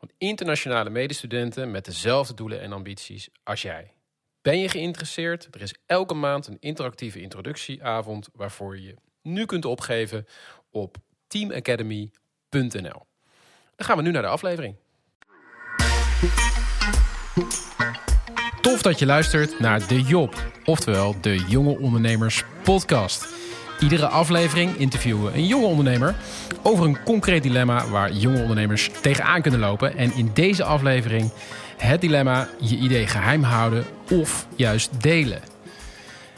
van internationale medestudenten met dezelfde doelen en ambities als jij. Ben je geïnteresseerd? Er is elke maand een interactieve introductieavond waarvoor je nu kunt opgeven op teamacademy.nl. Dan gaan we nu naar de aflevering. Tof dat je luistert naar De Job, oftewel de Jonge Ondernemers Podcast. Iedere aflevering interviewen we een jonge ondernemer over een concreet dilemma waar jonge ondernemers tegenaan kunnen lopen. En in deze aflevering het dilemma je idee geheim houden of juist delen.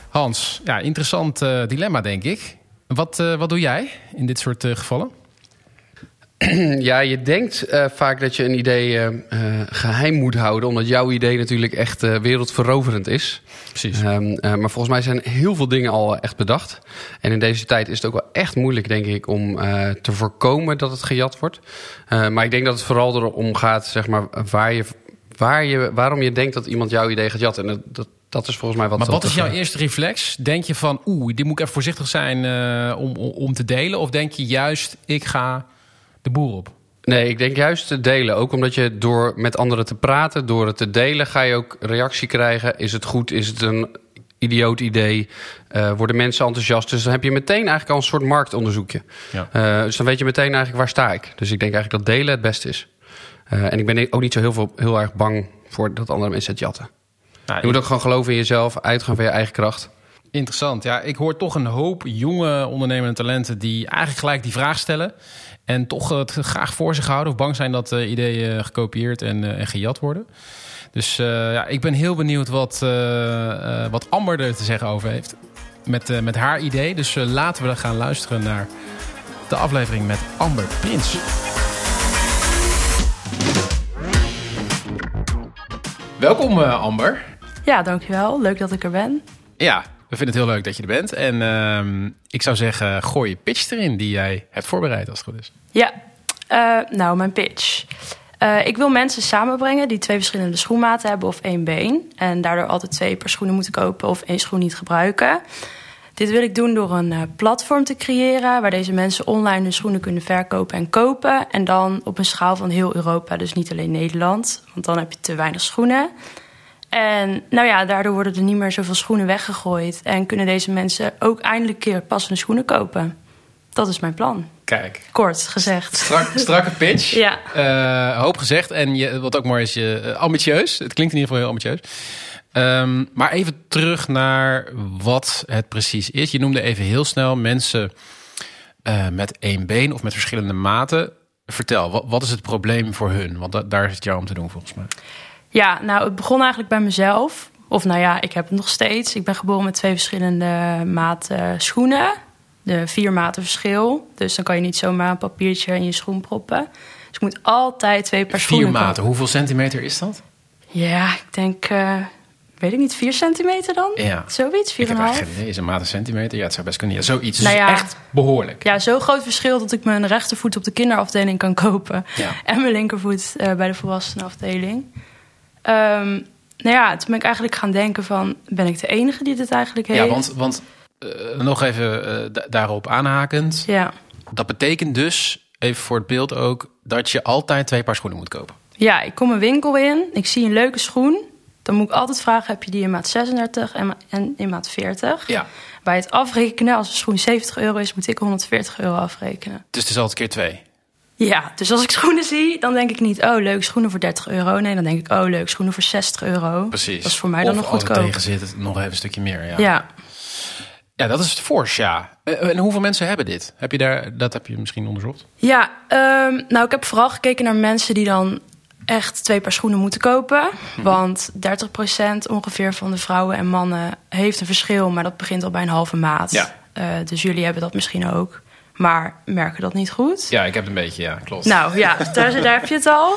Hans, ja, interessant uh, dilemma denk ik. Wat, uh, wat doe jij in dit soort uh, gevallen? Ja, je denkt uh, vaak dat je een idee uh, geheim moet houden, omdat jouw idee natuurlijk echt uh, wereldveroverend is. Precies. Um, maar volgens mij zijn heel veel dingen al echt bedacht. En in deze tijd is het ook wel echt moeilijk, denk ik, om te voorkomen dat het gejat wordt. maar ik denk dat het vooral erom gaat, zeg maar, waar je, waar je, waarom je denkt dat iemand jouw idee gaat jatten. En dat, dat is volgens mij wat. Maar wat is jouw eerste reflex? Denk je van, oeh, dit moet ik even voorzichtig zijn om, om, om te delen? Of denk je juist, ik ga de boer op? Nee, ik denk juist te delen. Ook omdat je door met anderen te praten, door het te delen, ga je ook reactie krijgen. Is het goed? Is het een idioot idee? Uh, worden mensen enthousiast? Dus dan heb je meteen eigenlijk al een soort marktonderzoekje. Ja. Uh, dus dan weet je meteen eigenlijk waar sta ik. Dus ik denk eigenlijk dat delen het beste is. Uh, en ik ben ook niet zo heel, veel, heel erg bang voor dat andere mensen het jatten. Nou, je moet ook gewoon geloven in jezelf, uitgaan van je eigen kracht. Interessant. Ja, ik hoor toch een hoop jonge ondernemende talenten die eigenlijk gelijk die vraag stellen. En toch het graag voor zich houden of bang zijn dat uh, ideeën gekopieerd en, en gejat worden. Dus ja, ik ben heel benieuwd wat, wat Amber er te zeggen over heeft. Met, met haar idee. Dus laten we gaan luisteren naar de aflevering met Amber Prins. Welkom Amber. Ja, dankjewel. Leuk dat ik er ben. Ja, we vinden het heel leuk dat je er bent. En uh, ik zou zeggen, gooi je pitch erin die jij hebt voorbereid als het goed is. Ja, uh, nou, mijn pitch. Uh, ik wil mensen samenbrengen die twee verschillende schoenmaten hebben of één been. En daardoor altijd twee paar schoenen moeten kopen of één schoen niet gebruiken. Dit wil ik doen door een uh, platform te creëren waar deze mensen online hun schoenen kunnen verkopen en kopen. En dan op een schaal van heel Europa, dus niet alleen Nederland. Want dan heb je te weinig schoenen. En nou ja, daardoor worden er niet meer zoveel schoenen weggegooid. En kunnen deze mensen ook eindelijk keer passende schoenen kopen. Dat is mijn plan. Kijk. Kort gezegd. Strak, strakke pitch. ja. Uh, hoop gezegd. En je, wat ook mooi is, je, uh, ambitieus. Het klinkt in ieder geval heel ambitieus. Um, maar even terug naar wat het precies is. Je noemde even heel snel mensen uh, met één been of met verschillende maten. Vertel, wat, wat is het probleem voor hun? Want da daar is het jou om te doen volgens mij. Ja, nou, het begon eigenlijk bij mezelf. Of nou ja, ik heb het nog steeds. Ik ben geboren met twee verschillende maten schoenen. De vier maten verschil. Dus dan kan je niet zomaar een papiertje in je schoen proppen. Dus ik moet altijd twee paar vier schoenen Vier maten, hoeveel centimeter is dat? Ja, ik denk, uh, weet ik niet, vier centimeter dan? Ja. Zoiets, vier ik heb geen. Is een maat een centimeter? Ja, het zou best kunnen. Ja, zoiets. Nou ja, dus echt behoorlijk. Ja, zo'n groot verschil dat ik mijn rechtervoet op de kinderafdeling kan kopen. Ja. En mijn linkervoet uh, bij de volwassenenafdeling. Um, nou ja, toen ben ik eigenlijk gaan denken van... ben ik de enige die dit eigenlijk heeft? Ja, want, want uh, nog even uh, daarop aanhakend. Ja. Dat betekent dus, even voor het beeld ook... dat je altijd twee paar schoenen moet kopen. Ja, ik kom een winkel in, ik zie een leuke schoen... dan moet ik altijd vragen, heb je die in maat 36 en, en in maat 40? Ja. Bij het afrekenen, als een schoen 70 euro is... moet ik 140 euro afrekenen. Dus het is altijd keer twee? Ja, dus als ik schoenen zie, dan denk ik niet... oh, leuke schoenen voor 30 euro. Nee, dan denk ik, oh, leuke schoenen voor 60 euro. Precies. Dat is voor mij dan of nog goedkoop. Of tegen zit het nog even een stukje meer, ja. Ja. Ja, dat is het fors, ja. En hoeveel mensen hebben dit? Heb je daar, dat heb je misschien onderzocht? Ja, um, nou, ik heb vooral gekeken naar mensen die dan echt twee paar schoenen moeten kopen. Mhm. Want 30% ongeveer van de vrouwen en mannen heeft een verschil... maar dat begint al bij een halve maat. Ja. Uh, dus jullie hebben dat misschien ook. Maar merken dat niet goed. Ja, ik heb het een beetje, ja, klopt. Nou ja, daar, daar heb je het al.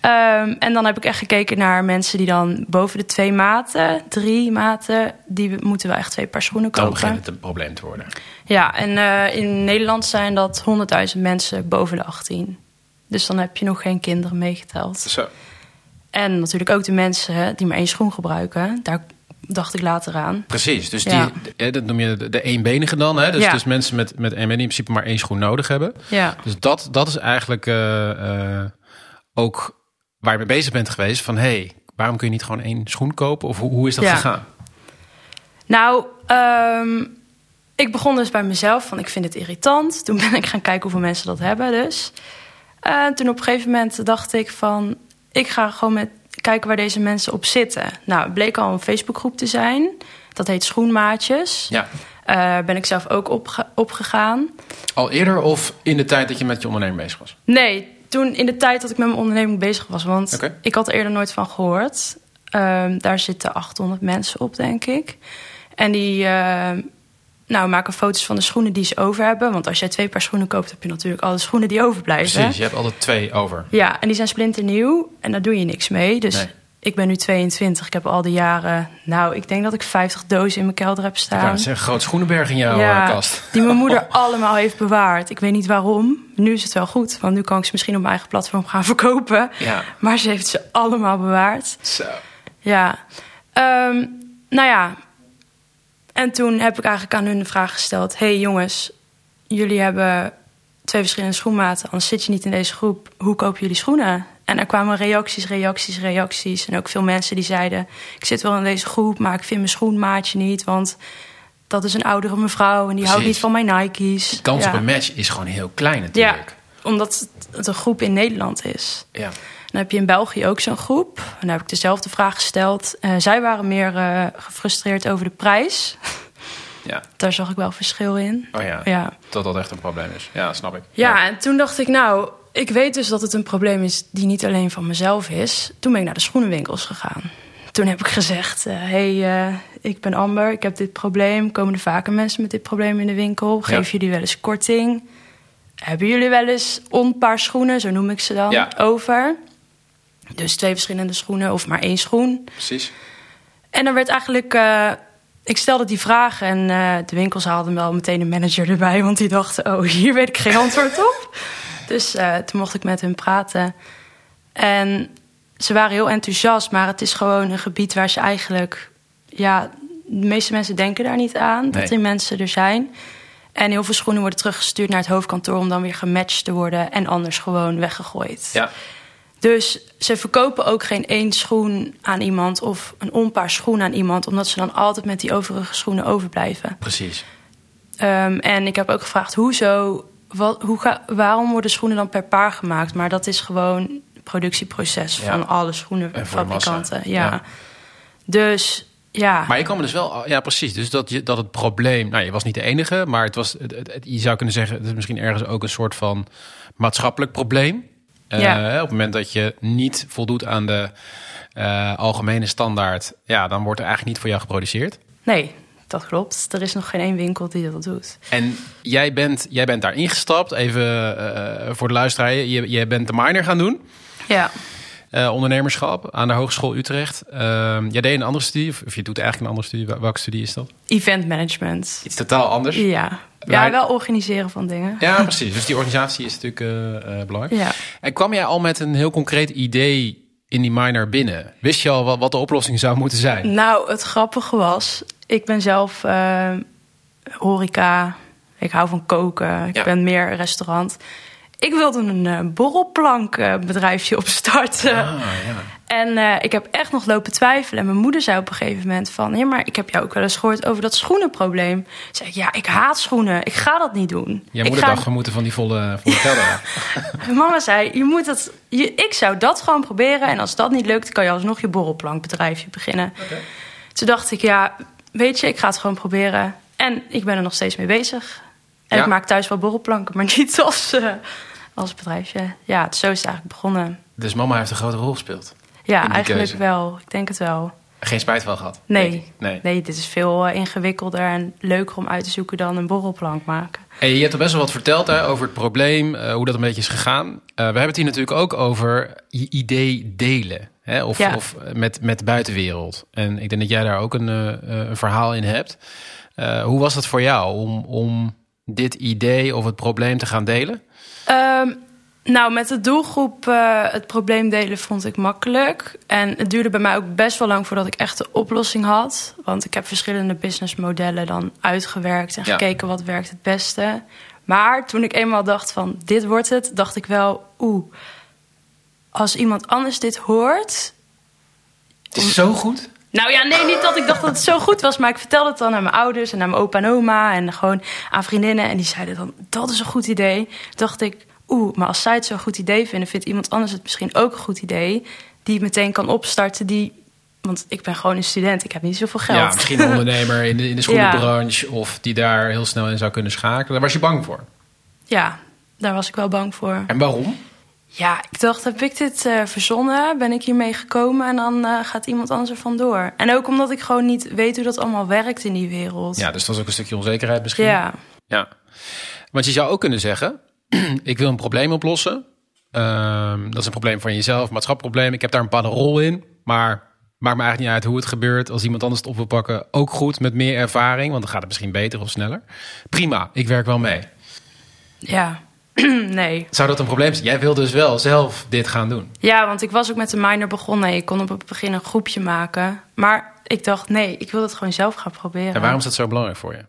Ehm, en dan heb ik echt gekeken naar mensen die dan boven de twee maten, drie maten, die we- moeten wel echt twee paar schoenen Dan kopen. begint het een probleem te worden. Ja, en eh, in Nederland zijn dat 100.000 mensen boven de 18. Dus dan heb je nog geen kinderen meegeteld. Zo. En natuurlijk ook de mensen die maar één schoen gebruiken. Daar dacht ik later aan. Precies, dus Ja. die, eh, dat noem je de, eenbenige dan. Hè? Dus, Ja. dus mensen met, met en in principe maar één schoen nodig hebben. Ja, Dus dat, dat is eigenlijk eh, eh, ook waar je mee bezig bent geweest. Van, hey, waarom kun je niet gewoon één schoen kopen? Of hoe, hoe is dat Ja. gegaan? nou, ehm, ik begon dus bij mezelf van ik vind het irritant. Toen ben ik gaan kijken hoeveel mensen dat hebben dus. En toen op een gegeven moment dacht ik van... ik ga gewoon met, kijken waar deze mensen op zitten. Nou, het bleek al een Facebookgroep te zijn. Dat heet Schoenmaatjes. Ja. Eh, ben ik zelf ook opge- opgegaan. Al eerder of in de tijd dat je met je onderneming bezig was? Nee, toen in de tijd dat ik met mijn onderneming bezig was. Want ik had er eerder nooit van gehoord. Ehm, daar zitten 800 mensen op, denk ik. En die ehm, nou, maken foto's van de schoenen die ze over hebben. Want als jij twee paar schoenen koopt, heb je natuurlijk alle schoenen die overblijven. Precies, je hebt altijd twee over. Ja, en die zijn splinternieuw. En daar doe je niks mee. Dus Nee. ik ben nu 22. Ik heb al die jaren... Nou, ik denk dat ik 50 dozen in mijn kelder heb staan. wou net zeggen, groot schoenenberg in jouw Ja, eh, kast. Die mijn moeder allemaal heeft bewaard. Ik weet niet waarom. Nu is het wel goed, want nu kan ik ze misschien op mijn eigen platform gaan verkopen. Ja, Maar ze heeft ze allemaal bewaard. zo. Ja. Ehm, nou ja. En toen heb ik eigenlijk aan hun de vraag gesteld: hey jongens, jullie hebben twee verschillende schoenmaten, anders zit je niet in deze groep. Hoe kopen jullie schoenen? En er kwamen reacties, reacties, reacties. En ook veel mensen die zeiden: Ik zit wel in deze groep, maar ik vind mijn schoenmaatje niet. Want dat is een oudere mevrouw en die houdt niet van mijn Nike's. De kans ja. op een match is gewoon heel klein Ja, natuurlijk. omdat het een groep in Nederland is. Ja. Dan heb je in België ook zo'n groep. En daar heb ik dezelfde vraag gesteld. Eh, zij waren meer eh, gefrustreerd over de prijs. Ja. Daar zag ik wel verschil in. Oh ja, Ja. dat dat echt een probleem is. Ja, snap ik. ja, en toen dacht ik, nou, ik weet dus dat het een probleem is die niet alleen van mezelf is. Toen ben ik naar de schoenenwinkels gegaan. Toen heb ik gezegd, eh, hey, ik ben Amber, ik heb dit probleem. Komen er vaker mensen met dit probleem in de winkel? Ja. jullie wel eens korting? Hebben jullie wel eens onpaar schoenen, zo noem ik ze dan, Ja. over? Dus twee verschillende schoenen of maar één schoen. Precies. En dan werd eigenlijk. eh, ik stelde die vragen en eh, de winkels haalden wel meteen een manager erbij, want die dachten: oh, hier weet ik geen antwoord op. Dus eh, toen mocht ik met hun praten. En ze waren heel enthousiast, maar het is gewoon een gebied waar ze eigenlijk. Ja, de meeste mensen denken daar niet aan dat die mensen er zijn. En heel veel schoenen worden teruggestuurd naar het hoofdkantoor om dan weer gematcht te worden en anders gewoon weggegooid. Ja. Dus ze verkopen ook geen één schoen aan iemand of een onpaar schoen aan iemand, omdat ze dan altijd met die overige schoenen overblijven. Precies. Ehm, en ik heb ook gevraagd, hoezo, wat, hoe ga, waarom worden schoenen dan per paar gemaakt? Maar dat is gewoon het productieproces Ja. van alle schoenenfabrikanten. Ja. Ja. Dus ja, Maar je kan me dus wel, ja precies, dus dat, je, dat het probleem, nou je was niet de enige, maar het was, het- je zou kunnen zeggen, het is misschien ergens ook een soort van maatschappelijk probleem. Eh, Ja. op het moment dat je niet voldoet aan de eh, algemene standaard, ja, dan wordt er eigenlijk niet voor jou geproduceerd. nee, dat klopt. Er is nog geen één winkel die dat doet. En jij bent, jij bent daar ingestapt, even eh, voor de luisteraar, je, jij bent de minor gaan doen. Ja, eh, ondernemerschap aan de Hogeschool Utrecht. Ehm jij deed een andere studie, of, of je doet eigenlijk een andere studie. Wel- Welke studie is dat? event management. Iets totaal anders. Ja. Ja, wel organiseren van dingen. Ja, precies. Dus die organisatie is natuurlijk eh, eh, belangrijk. Ja. En kwam jij al met een heel concreet idee in die minor binnen? Wist je al wat, wat de oplossing zou moeten zijn? Nou, het grappige was, ik ben zelf eh, horeca. Ik hou van koken. Ik Ja. ben meer restaurant. Ik wilde een eh, borrelplankbedrijfje opstarten. Ah, ja. En eh, ik heb echt nog lopen twijfelen. En mijn moeder zei op een gegeven moment van... ja, maar ik heb jou ook wel eens gehoord over dat schoenenprobleem. Zei ik, ja, ik haat schoenen. Ik ga dat niet doen. Jij moeder ga... dacht, we moeten van die volle, af. Mama zei, je moet dat, je, ik zou dat gewoon proberen. En als dat niet lukt, kan je alsnog je borrelplankbedrijfje beginnen. Toen dacht ik, ja, weet je, ik ga het gewoon proberen. En ik ben er nog steeds mee bezig. En Ja. ik maak thuis wel borrelplanken, maar niet als, eh, als bedrijfje. Ja, zo is het eigenlijk begonnen. Dus mama heeft een grote rol gespeeld. Ja, eigenlijk keuze. wel. Ik denk het wel. Geen spijt van gehad? Nee. nee. Nee, dit is veel eh, ingewikkelder en leuker om uit te zoeken dan een borrelplank maken. Hey, je hebt er best wel wat verteld hè, over het probleem, uh, hoe dat een beetje is gegaan. Uh, we hebben het hier natuurlijk ook over je idee delen. Hè, of, Ja. of met, met de buitenwereld. En ik denk dat jij daar ook een, uh, een verhaal in hebt. Hoe was dat voor jou om, om dit idee of het probleem te gaan delen? Um, nou, met de doelgroep uh, het probleem delen vond ik makkelijk. En het duurde bij mij ook best wel lang voordat ik echt de oplossing had. Want ik heb verschillende businessmodellen dan uitgewerkt en Ja. gekeken wat werkt het beste. Maar toen ik eenmaal dacht van dit wordt het, dacht ik wel, oeh, als iemand anders dit hoort, Het is zo goed. Nou ja, nee, niet dat ik dacht dat het zo goed was. Maar ik vertelde het dan aan mijn ouders en aan mijn opa en oma. En gewoon aan vriendinnen. En die zeiden dan, dat is een goed idee. dacht ik, oeh, maar als zij het zo'n goed idee vinden... vindt iemand anders het misschien ook een goed idee. Die meteen kan opstarten, die... Want ik ben gewoon een student, ik heb niet zoveel geld. Ja, misschien een ondernemer in de, in de schoenenbranche... of die daar heel snel in zou kunnen schakelen. Daar was je bang voor. Ja, daar was ik wel bang voor. En waarom? Ja, ik dacht, heb ik dit uh, verzonnen? Ben ik hiermee gekomen? En dan uh, gaat iemand anders er vandoor. En ook omdat ik gewoon niet weet hoe dat allemaal werkt in die wereld. Ja, dus dat was ook een stukje onzekerheid misschien. Ja. ja. Want je zou ook kunnen zeggen... ik wil een probleem oplossen. Um, dat is een probleem van jezelf, maatschappelijk Ik heb daar een bepaalde rol in. Maar maakt me eigenlijk niet uit hoe het gebeurt. Als iemand anders het op wil pakken, ook goed met meer ervaring. Want dan gaat het misschien beter of sneller. Prima, ik werk wel mee. Ja, nee. Zou dat een probleem zijn? Jij wil dus wel zelf dit gaan doen. Ja, want ik was ook met de minor begonnen. Ik kon op het begin een groepje maken. Maar ik dacht, nee, ik wil het gewoon zelf gaan proberen. En waarom is dat zo belangrijk voor je?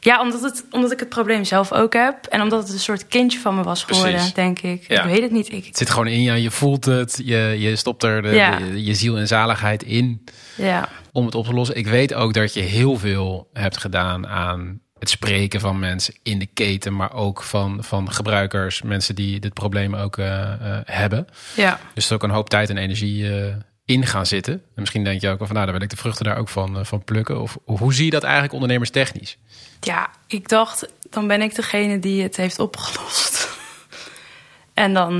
Ja, omdat, het, omdat ik het probleem zelf ook heb. En omdat het een soort kindje van me was geworden, Precies. denk ik. Ja. Ik weet het niet. Ik, Het zit gewoon in je, je voelt het, je, je stopt er de, Ja. de- je ziel en zaligheid in ja. om het op te lossen. Ik weet ook dat je heel veel hebt gedaan aan het spreken van mensen in de keten, maar ook van, van gebruikers, mensen die dit probleem ook eh, eh, hebben. ja. Dus er is ook een hoop tijd en energie eh, in gaan zitten. En misschien denk je ook wel van, nou, daar wil ik de vruchten daar ook van, van plukken. Of, hoe zie je dat eigenlijk ondernemerstechnisch? Ja, ik dacht, dan ben ik degene die het heeft opgelost. en dan,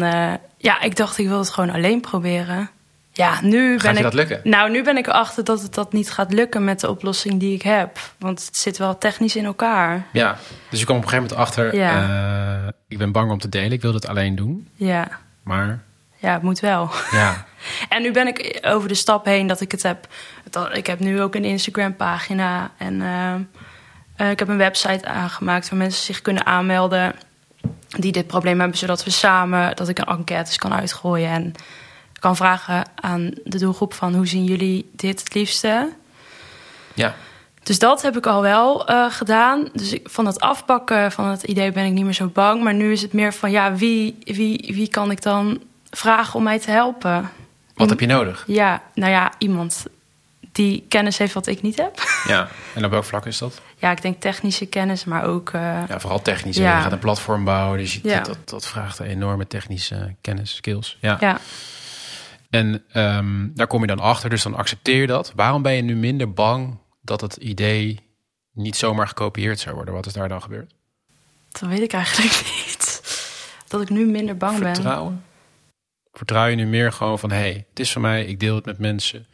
ja, ik dacht, ik wil het gewoon alleen proberen. Ja, nu ben je ik. dat lukken? Nou, nu ben ik erachter dat het dat niet gaat lukken met de oplossing die ik heb. Want het zit wel technisch in elkaar. Ja, dus je kwam op een gegeven moment achter, Ja. eh, ik ben bang om te delen, ik wil het alleen doen. Ja, Maar ja het moet wel. ja, En nu ben ik over de stap heen dat ik het heb. Ik heb nu ook een Instagram-pagina en eh, eh, ik heb een website aangemaakt waar mensen zich kunnen aanmelden die dit probleem hebben, zodat we samen dat ik een enquêtes kan uitgooien en kan vragen aan de doelgroep van hoe zien jullie dit het liefste. ja. Dus dat heb ik al wel eh, gedaan. Dus ik, van het afpakken van het idee ben ik niet meer zo bang. Maar nu is het meer van ja, wie, wie, wie kan ik dan vragen om mij te helpen? Wat heb je nodig? Ja, nou ja, iemand die kennis heeft wat ik niet heb. Ja, en op welk vlak is dat? ja, ik denk technische kennis, maar ook... eh, Ja, vooral technisch. hè. Ja. Je gaat een platform bouwen, dus je, Ja. dat, dat, dat vraagt een enorme technische kennis, skills. Ja. ja. En ehm, daar kom je dan achter, dus dan accepteer je dat. Waarom ben je nu minder bang dat het idee niet zomaar gekopieerd zou worden? Wat is daar dan gebeurd? dat weet ik eigenlijk niet. Dat ik nu minder bang ben. Vertrouwen? Vertrouw je nu meer gewoon van, hé, hey, het is van mij, ik deel het met mensen.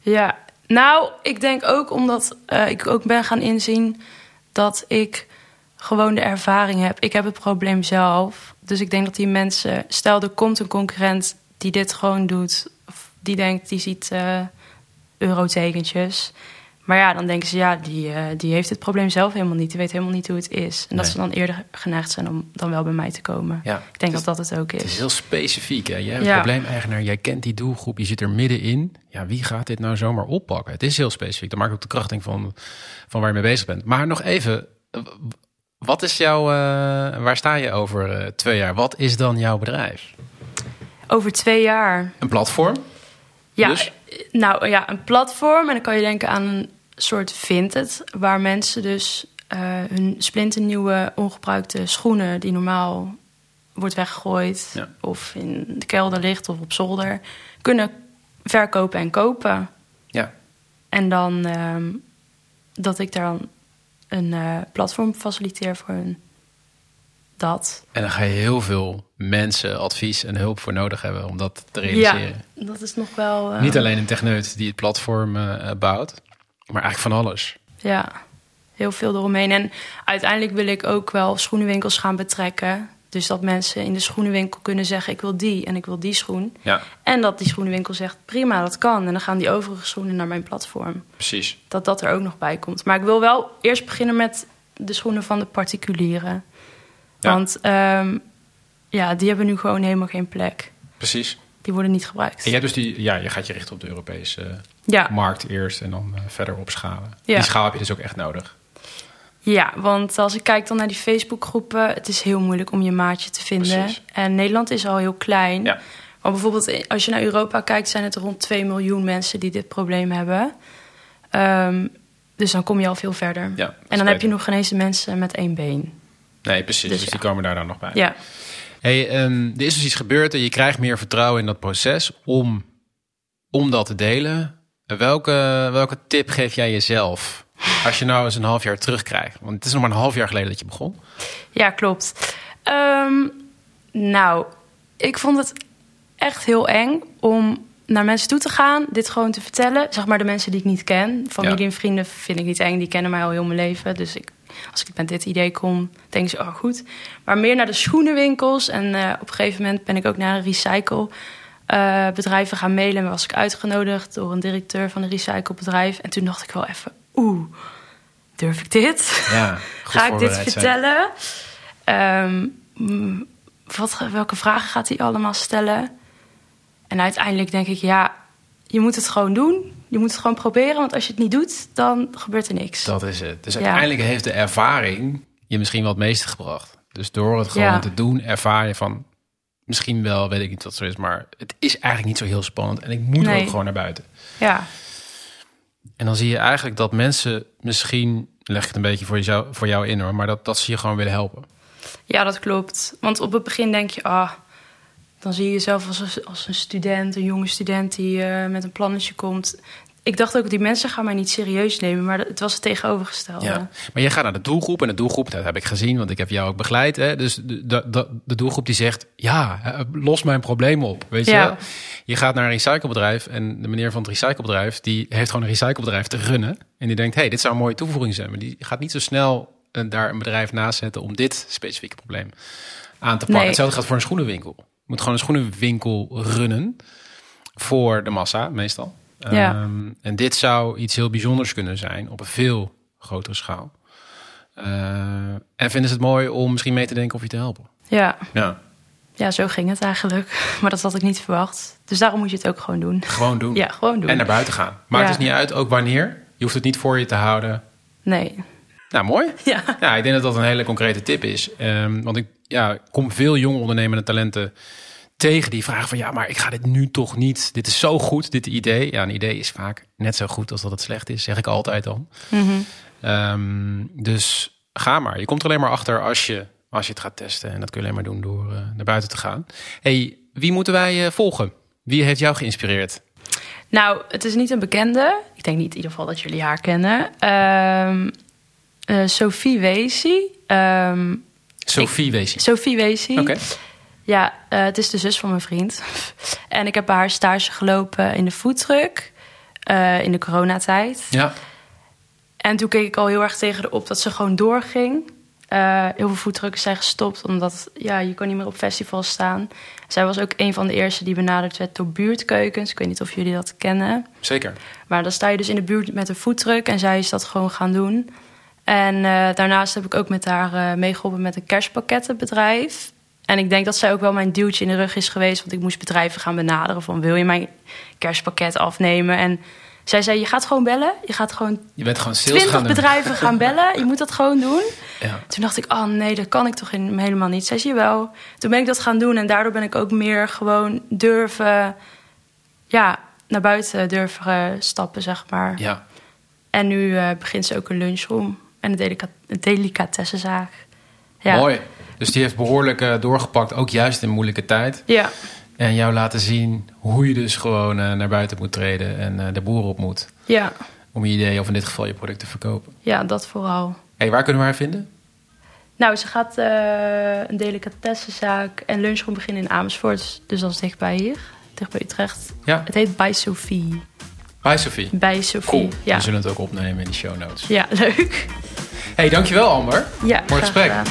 Ja, nou, ik denk ook omdat eh, ik ook ben gaan inzien dat ik gewoon de ervaring heb. Ik heb het probleem zelf. Dus ik denk dat die mensen, stel er komt een concurrent die dit gewoon doet, of die denkt, die ziet eh eurotekentjes. Maar ja, dan denken ze, ja, die, eh, die heeft het probleem zelf helemaal niet. Die weet helemaal niet hoe het is. En dat Nee. ze dan eerder geneigd zijn om dan wel bij mij te komen. Ja, Ik denk is, dat dat het ook het is is. heel specifiek. Hè? Jij bent Ja. probleemeigenaar, jij kent die doelgroep, je zit er middenin. Ja, wie gaat dit nou zomaar oppakken? Het is heel specifiek. Dat maakt ook de krachting van, van waar je mee bezig bent. Maar nog even, wat is jouw, eh, waar sta je over twee jaar? Wat is dan jouw bedrijf? Over twee jaar Een platform? Ja, Dus? nou ja, een platform. En dan kan je denken aan een soort Vinted, waar mensen dus eh, hun splinternieuwe ongebruikte schoenen, die normaal wordt weggegooid, Ja. of in de kelder ligt of op zolder, kunnen verkopen en kopen. Ja. En dan ehm, dat ik daar dan een eh, platform faciliteer voor hun. Dat. En dan ga je heel veel mensen, advies en hulp voor nodig hebben om dat te realiseren. Ja, dat is nog wel... uh, Niet alleen een techneut die het platform uh, bouwt, maar eigenlijk van alles. Ja, heel veel eromheen. En uiteindelijk wil ik ook wel schoenenwinkels gaan betrekken. Dus dat mensen in de schoenenwinkel kunnen zeggen: ik wil die en ik wil die schoen. Ja. En dat die schoenenwinkel zegt: prima, dat kan. En dan gaan die overige schoenen naar mijn platform. Precies. Dat dat er ook nog bij komt. Maar ik wil wel eerst beginnen met de schoenen van de particulieren. Ja. Want um, ja, die hebben nu gewoon helemaal geen plek. Precies. Die worden niet gebruikt. En jij dus die, ja, je gaat je richten op de Europese ja. markt eerst en dan uh, verder opschalen. Ja. Die schaal heb je dus ook echt nodig. Ja, want als ik kijk dan naar die Facebookgroepen, het is heel moeilijk om je maatje te vinden. Precies. En Nederland is al heel klein. Ja. Maar bijvoorbeeld als je naar Europa kijkt, zijn het rond 2 miljoen mensen die dit probleem hebben. Um, dus dan kom je al veel verder. Ja, en dan heb je nog geen eens de mensen met één been. Nee, precies. Dus, Dus die ja. komen daar dan nog bij. Ja. Hey, um, er is dus iets gebeurd en je krijgt meer vertrouwen in dat proces om, om dat te delen. Welke, welke tip geef jij jezelf als je nou eens een half jaar terugkrijgt? Want het is nog maar een half jaar geleden dat je begon. Ja, klopt. Um, nou, ik vond het echt heel eng om naar mensen toe te gaan, dit gewoon te vertellen. Zeg maar de mensen die ik niet ken. Familie Ja. en vrienden vind ik niet eng, die kennen mij al heel mijn leven. Dus ik, als ik met dit idee kom, denken ze, oh goed. Maar meer naar de schoenenwinkels. En uh, op een gegeven moment ben ik ook naar een recycle uh, bedrijven gaan mailen. En was ik uitgenodigd door een directeur van een recyclebedrijf. En toen dacht ik wel even, oeh, durf ik dit? Ja, Ga ik dit vertellen? Um, wat, welke vragen gaat hij allemaal stellen? En uiteindelijk denk ik, ja, je moet het gewoon doen. Je moet het gewoon proberen, want als je het niet doet, dan gebeurt er niks. Dat is het. Dus Ja. uiteindelijk heeft de ervaring je misschien wel het meeste gebracht. Dus door het gewoon Ja. te doen, ervaar je van... Misschien wel, weet ik niet wat zo is, maar het is eigenlijk niet zo heel spannend. En ik moet Nee. ook gewoon naar buiten. Ja, En dan zie je eigenlijk dat mensen misschien... Leg ik het een beetje voor jou, voor jou in hoor, maar dat, dat ze je gewoon willen helpen. ja, dat klopt. Want op het begin denk je, ah, dan zie je jezelf als, als een student, een jonge student die eh, met een plannetje komt. Ik dacht ook, die mensen gaan mij niet serieus nemen, maar het was het tegenovergestelde. Ja. Maar je gaat naar de doelgroep en de doelgroep, dat heb ik gezien, want ik heb jou ook begeleid. Hè? Dus de, de, de, doelgroep die zegt, ja, eh, los mijn probleem op. Weet je wel? Je gaat naar een recyclebedrijf en de meneer van het recyclebedrijf, die heeft gewoon een recyclebedrijf te runnen. En die denkt, hey, dit zou een mooie toevoeging zijn. Maar die gaat niet zo snel eh, daar een bedrijf naast zetten om dit specifieke probleem aan te pakken. Nee. Hetzelfde gaat voor een schoenenwinkel. Moet gewoon een schoenenwinkel runnen voor de massa, meestal. Ja. Ehm, en dit zou iets heel bijzonders kunnen zijn op een veel grotere schaal. Eh, en vinden ze het mooi om misschien mee te denken of je te helpen? Ja. Ja, ja, zo ging het eigenlijk. Maar dat had ik niet verwacht. Dus daarom moet je het ook gewoon doen. gewoon doen. Ja, gewoon doen. En naar buiten gaan. Maakt Ja. dus niet uit ook wanneer. Je hoeft het niet voor je te houden. Nee. Nou, mooi. Ja. Ja, ik denk dat dat een hele concrete tip is. Ehm, want ik ja, kom veel jonge ondernemende talenten tegen die vragen van... ja, maar ik ga dit nu toch niet. Dit is zo goed, dit idee. Ja, een idee is vaak net zo goed als dat het slecht is, zeg ik altijd dan. Mhm. Ehm, dus ga maar. Je komt er alleen maar achter als je, als je het gaat testen. En dat kun je alleen maar doen door eh, naar buiten te gaan. hey, wie moeten wij eh, volgen? Wie heeft jou geïnspireerd? Nou, het is niet een bekende. Ik denk niet in ieder geval dat jullie haar kennen. Ehm, eh, Sophie Weesie. Ehm, Sophie Weesie. Sophie Weesie. Oké. Ja, eh, het is de zus van mijn vriend. en ik heb bij haar stage gelopen in de foodtruck. eh, in de coronatijd. Ja, En toen keek ik al heel erg tegen de op dat ze gewoon doorging. Eh, heel veel foodtruckers zijn gestopt, omdat ja, je kon niet meer op festivals staan. Zij was ook een van de eerste die benaderd werd door buurtkeukens. Ik weet niet of jullie dat kennen. zeker. Maar dan sta je dus in de buurt met een foodtruck en zij is dat gewoon gaan doen. En eh, daarnaast heb ik ook met haar eh, meegeholpen met een kerstpakkettenbedrijf. En ik denk dat zij ook wel mijn duwtje in de rug is geweest. Want ik moest bedrijven gaan benaderen van wil je mijn kerstpakket afnemen? En zij zei je gaat gewoon bellen. Je gaat gewoon Je bent gewoon sales gaan twintig doen. bedrijven gaan bellen. Je moet dat gewoon doen. Ja. Toen dacht ik, oh nee, dat kan ik toch helemaal niet. Zij zei, wel. Toen ben ik dat gaan doen en daardoor ben ik ook meer gewoon durven... Ja, naar buiten durven eh, stappen, zeg maar. ja. En nu begint ze ook een lunchroom en een delicatessenzaak. Ja. Mooi. Dus die heeft behoorlijk eh, doorgepakt, ook juist in moeilijke tijd. Ja, En jou laten zien hoe je dus gewoon eh, naar buiten moet treden en eh, de boer op moet. ja, Om je idee, of in dit geval je product te verkopen. ja, dat vooral. hey, waar kunnen we haar vinden? Nou, ze gaat een delicatessenzaak en lunchroom beginnen in Amersfoort. Dus dat is dichtbij hier, dicht bij Utrecht. Ja, Het heet Bij Sophie. bij Sophie. Bij Sophie, Cool. ja. We zullen het ook opnemen in de show notes. Ja, leuk. Hey, dankjewel Amber. Ja, graag gesprek. gedaan.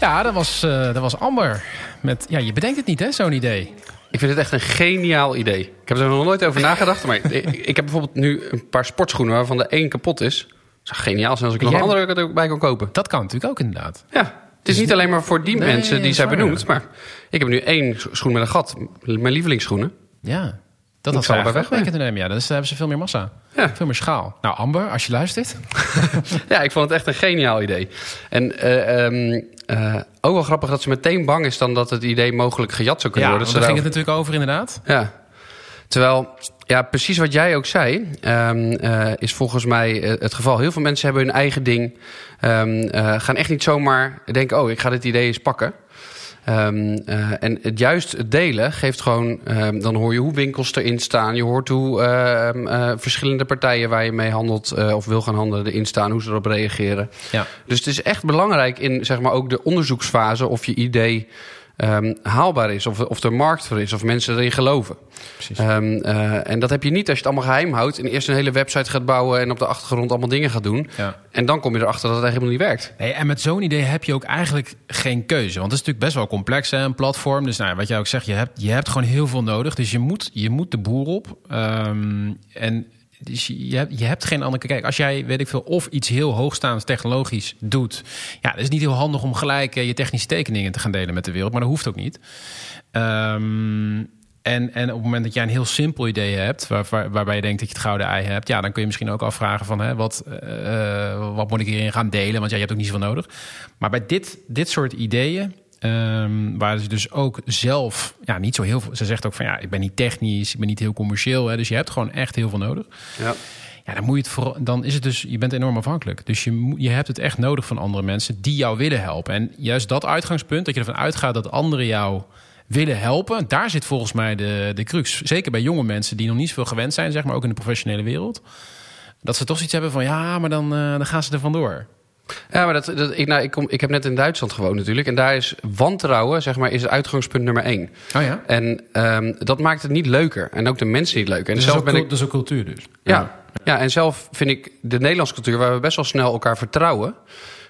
Ja, dat was, eh, dat was Amber. Met, ja, je bedenkt het niet hè, zo'n idee. Ik vind het echt een geniaal idee. Ik heb er nog nooit over nagedacht. Maar ik, ik heb bijvoorbeeld nu een paar sportschoenen waarvan de één kapot is. Dat zou geniaal zijn als ik er nog een andere er ook bij kan kopen. Dat kan natuurlijk ook inderdaad. Ja, het is niet alleen maar voor die Nee, mensen die zij benoemd. Maar ik heb nu één schoen met een gat. Mijn lievelingsschoenen. Ja. Dat had ze eigenlijk weg weg kunnen nemen. Ja, dan hebben ze veel meer massa. Ja. Veel meer schaal. Nou, Amber, als je luistert. Ja, ik vond het echt een geniaal idee. En eh, ehm, eh, ook wel grappig dat ze meteen bang is dan dat het idee mogelijk gejat zou kunnen Ja, worden. want daar Dat ging het natuurlijk over inderdaad. Ja. Terwijl, ja, precies wat jij ook zei, ehm, eh, is volgens mij het geval. Heel veel mensen hebben hun eigen ding. ehm, eh, gaan echt niet zomaar denken, oh, ik ga dit idee eens pakken. Ehm, eh, en het juist het delen geeft gewoon... ehm, dan hoor je hoe winkels erin staan. Je hoort hoe ehm, eh, verschillende partijen waar je mee handelt... eh, of wil gaan handelen erin staan, hoe ze erop reageren. Ja. Dus het is echt belangrijk in zeg maar, ook de onderzoeksfase... of je idee ehm, haalbaar is, of, of er markt voor is... of mensen erin geloven. Precies. Ehm, eh, en dat heb je niet als je het allemaal geheim houdt... en eerst een hele website gaat bouwen... en op de achtergrond allemaal dingen gaat doen. Ja. En dan kom je erachter dat het helemaal niet werkt. Nee, en met zo'n idee heb je ook eigenlijk geen keuze. Want het is natuurlijk best wel complex, hè, een platform. Dus nou, wat jij ook zegt, je hebt, je hebt gewoon heel veel nodig. Dus je moet, je moet de boer op. Ehm, en dus je, hebt, je hebt geen andere... Kijk, als jij, weet ik veel, of iets heel hoogstaands technologisch doet... Ja, het is niet heel handig om gelijk eh, je technische tekeningen te gaan delen met de wereld. Maar dat hoeft ook niet. Ehm, en, en op het moment dat jij een heel simpel idee hebt, waar, waar- waarbij je denkt dat je het gouden ei hebt, ja, dan kun je misschien ook afvragen van hè, wat, eh, wat moet ik hierin gaan delen? Want ja, je hebt ook niet zoveel nodig. Maar bij dit, dit soort ideeën, ehm, waar ze dus ook zelf, ja, niet zo heel veel. Ze zegt ook van ja, ik ben niet technisch, ik ben niet heel commercieel. Hè, dus je hebt gewoon echt heel veel nodig. Ja. Ja, dan moet je het vooral, dan is het dus, je bent enorm afhankelijk. Dus je, je hebt het echt nodig van andere mensen die jou willen helpen. En juist dat uitgangspunt, dat je ervan uitgaat dat anderen jou willen helpen, daar zit volgens mij de, de crux. Zeker bij jonge mensen die nog niet zoveel gewend zijn, zeg maar ook in de professionele wereld. Dat ze toch zoiets hebben van ja, maar dan, eh, dan gaan ze er vandoor. Ja, maar dat, dat, ik, nou, ik, kom, ik heb net in Duitsland gewoond natuurlijk. En daar is wantrouwen, zeg maar, is het uitgangspunt nummer één. Oh ja. En ehm, dat maakt het niet leuker. En ook de mensen niet leuker. En zelf ben ik, dat is ook cultuur dus. ja, ja, en zelf vind ik de Nederlandse cultuur, waar we best wel snel elkaar vertrouwen,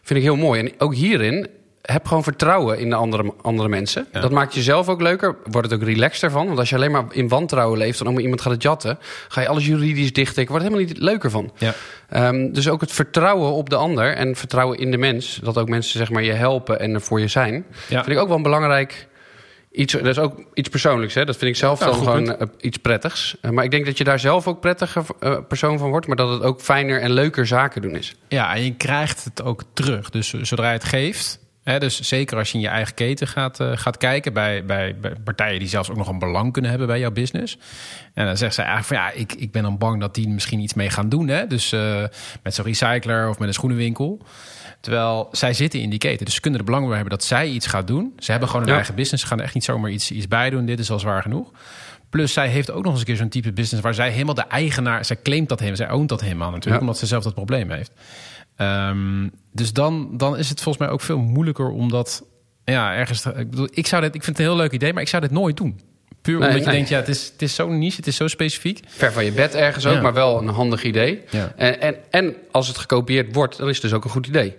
vind ik heel mooi. En ook hierin heb gewoon vertrouwen in de andere, andere mensen. Ja. Dat maakt jezelf ook leuker. Wordt het ook relaxter van. Want als je alleen maar in wantrouwen leeft en om iemand gaat het jatten, ga je alles juridisch dichttikken. Wordt helemaal niet leuker van. Ja. Ehm, dus ook het vertrouwen op de ander en vertrouwen in de mens. Dat ook mensen zeg maar, je helpen en er voor je zijn. Ja. Vind ik ook wel een belangrijk iets. Dat is ook iets persoonlijks. Hè? Dat vind ik zelf dan gewoon punt. eh, iets prettigs. Eh, maar ik denk dat je daar zelf ook prettiger eh, persoon van wordt. Maar dat het ook fijner en leuker zaken doen is. Ja, en je krijgt het ook terug. Dus zodra je het geeft. Dus zeker als je in je eigen keten gaat, eh, gaat kijken bij, bij, partijen die zelfs ook nog een belang kunnen hebben bij jouw business. En dan zegt zij eigenlijk van ja, ik, ik ben dan bang dat die misschien iets mee gaan doen. Hè? Dus eh, met zo'n recycler of met een schoenenwinkel. Terwijl zij zitten in die keten. Dus ze kunnen er belang bij hebben dat zij iets gaat doen. Ze hebben gewoon een Ja. eigen business. Ze gaan er echt niet zomaar iets, iets bij doen. Dit is al zwaar genoeg. Plus zij heeft ook nog eens een keer zo'n type business waar zij helemaal de eigenaar, zij claimt dat helemaal, zij oont dat helemaal natuurlijk, Ja. omdat ze zelf dat probleem heeft. Ehm, dus dan, dan is het volgens mij ook veel moeilijker om dat ja, ergens. te- ik, bedoel, ik, zou dit, ik vind het een heel leuk idee, maar ik zou dit nooit doen. Puur Nee, omdat je nee. denkt, ja, het is, het is zo niche, het is zo specifiek. Ver van je bed ergens ook, Ja. maar wel een handig idee. Ja. En, en, en als het gekopieerd wordt, dan is het dus ook een goed idee.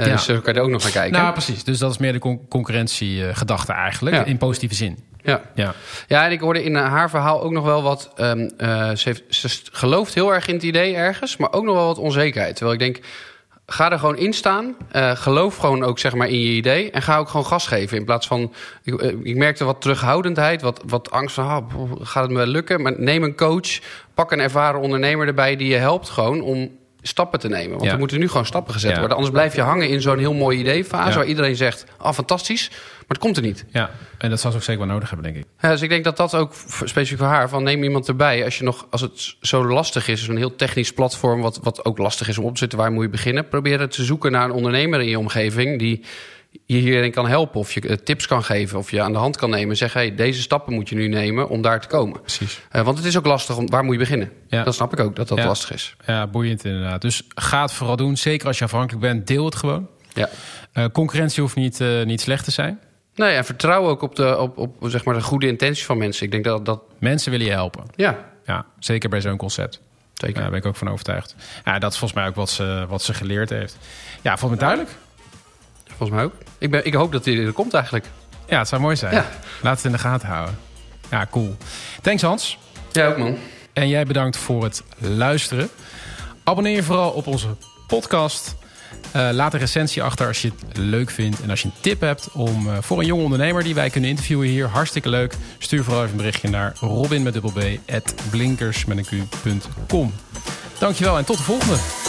Eh, Ja. Dus zo kan je er ook nog naar kijken. Nou, precies. Dus dat is meer de con- concurrentiegedachte eigenlijk, Ja. in positieve zin. ja. Ja. Ja, en ik hoorde in eh, haar verhaal ook nog wel wat. ehm, eh, ze, heeft, ze gelooft heel erg in het idee ergens, maar ook nog wel wat onzekerheid. Terwijl ik denk, ga er gewoon in staan. eh, geloof gewoon ook zeg maar in je idee. En ga ook gewoon gas geven. In plaats van. Ik, eh, ik merkte wat terughoudendheid, wat, wat angst van. ah, gaat het me wel lukken? Maar neem een coach. Pak een ervaren ondernemer erbij die je helpt gewoon om stappen te nemen. Want Ja. er moeten nu gewoon stappen gezet Ja. worden. Anders blijf je hangen in zo'n heel mooi ideefase Ja. waar iedereen zegt: ah, fantastisch. Maar het komt er niet. ja, en dat zal ze ook zeker wel nodig hebben, denk ik. Ja, dus ik denk dat dat ook specifiek voor haar, van neem iemand erbij. Als, je nog, als het zo lastig is, zo'n heel technisch platform, wat, wat ook lastig is om op te zetten, waar moet je beginnen? Probeer het te zoeken naar een ondernemer in je omgeving die je hierin kan helpen. Of je eh, tips kan geven. Of je aan de hand kan nemen. En zeggen, hey, deze stappen moet je nu nemen om daar te komen. Precies. Eh, want het is ook lastig. Om, waar moet je beginnen? Ja. Dat snap ik ook, dat dat Ja. lastig is. Ja, boeiend inderdaad. Dus ga het vooral doen. Zeker als je afhankelijk bent, deel het gewoon. Ja. Eh, concurrentie hoeft niet, niet slecht te zijn. Nee, en vertrouw ook op de, op, op, zeg maar de goede intenties van mensen. Ik denk dat dat... Mensen willen je helpen. Ja, Ja, zeker bij zo'n concept. zeker. Daar ben ik ook van overtuigd. Ja, dat is volgens mij ook wat ze, wat ze geleerd heeft. Ja, volgens mij duidelijk. Volgens mij ook. Ik, ben, ik hoop dat hij er komt eigenlijk. Ja, het zou mooi zijn. Ja. Laat het in de gaten houden. Ja, cool. Thanks Hans. Ja, ook man. En jij bedankt voor het luisteren. Abonneer je vooral op onze podcast. Eh, laat een recensie achter als je het leuk vindt. En als je een tip hebt om, eh, voor een jonge ondernemer die wij kunnen interviewen hier. Hartstikke leuk. Stuur vooral even een berichtje naar robin met dubbel b at blinkers met een q.com. Dankjewel en tot de volgende.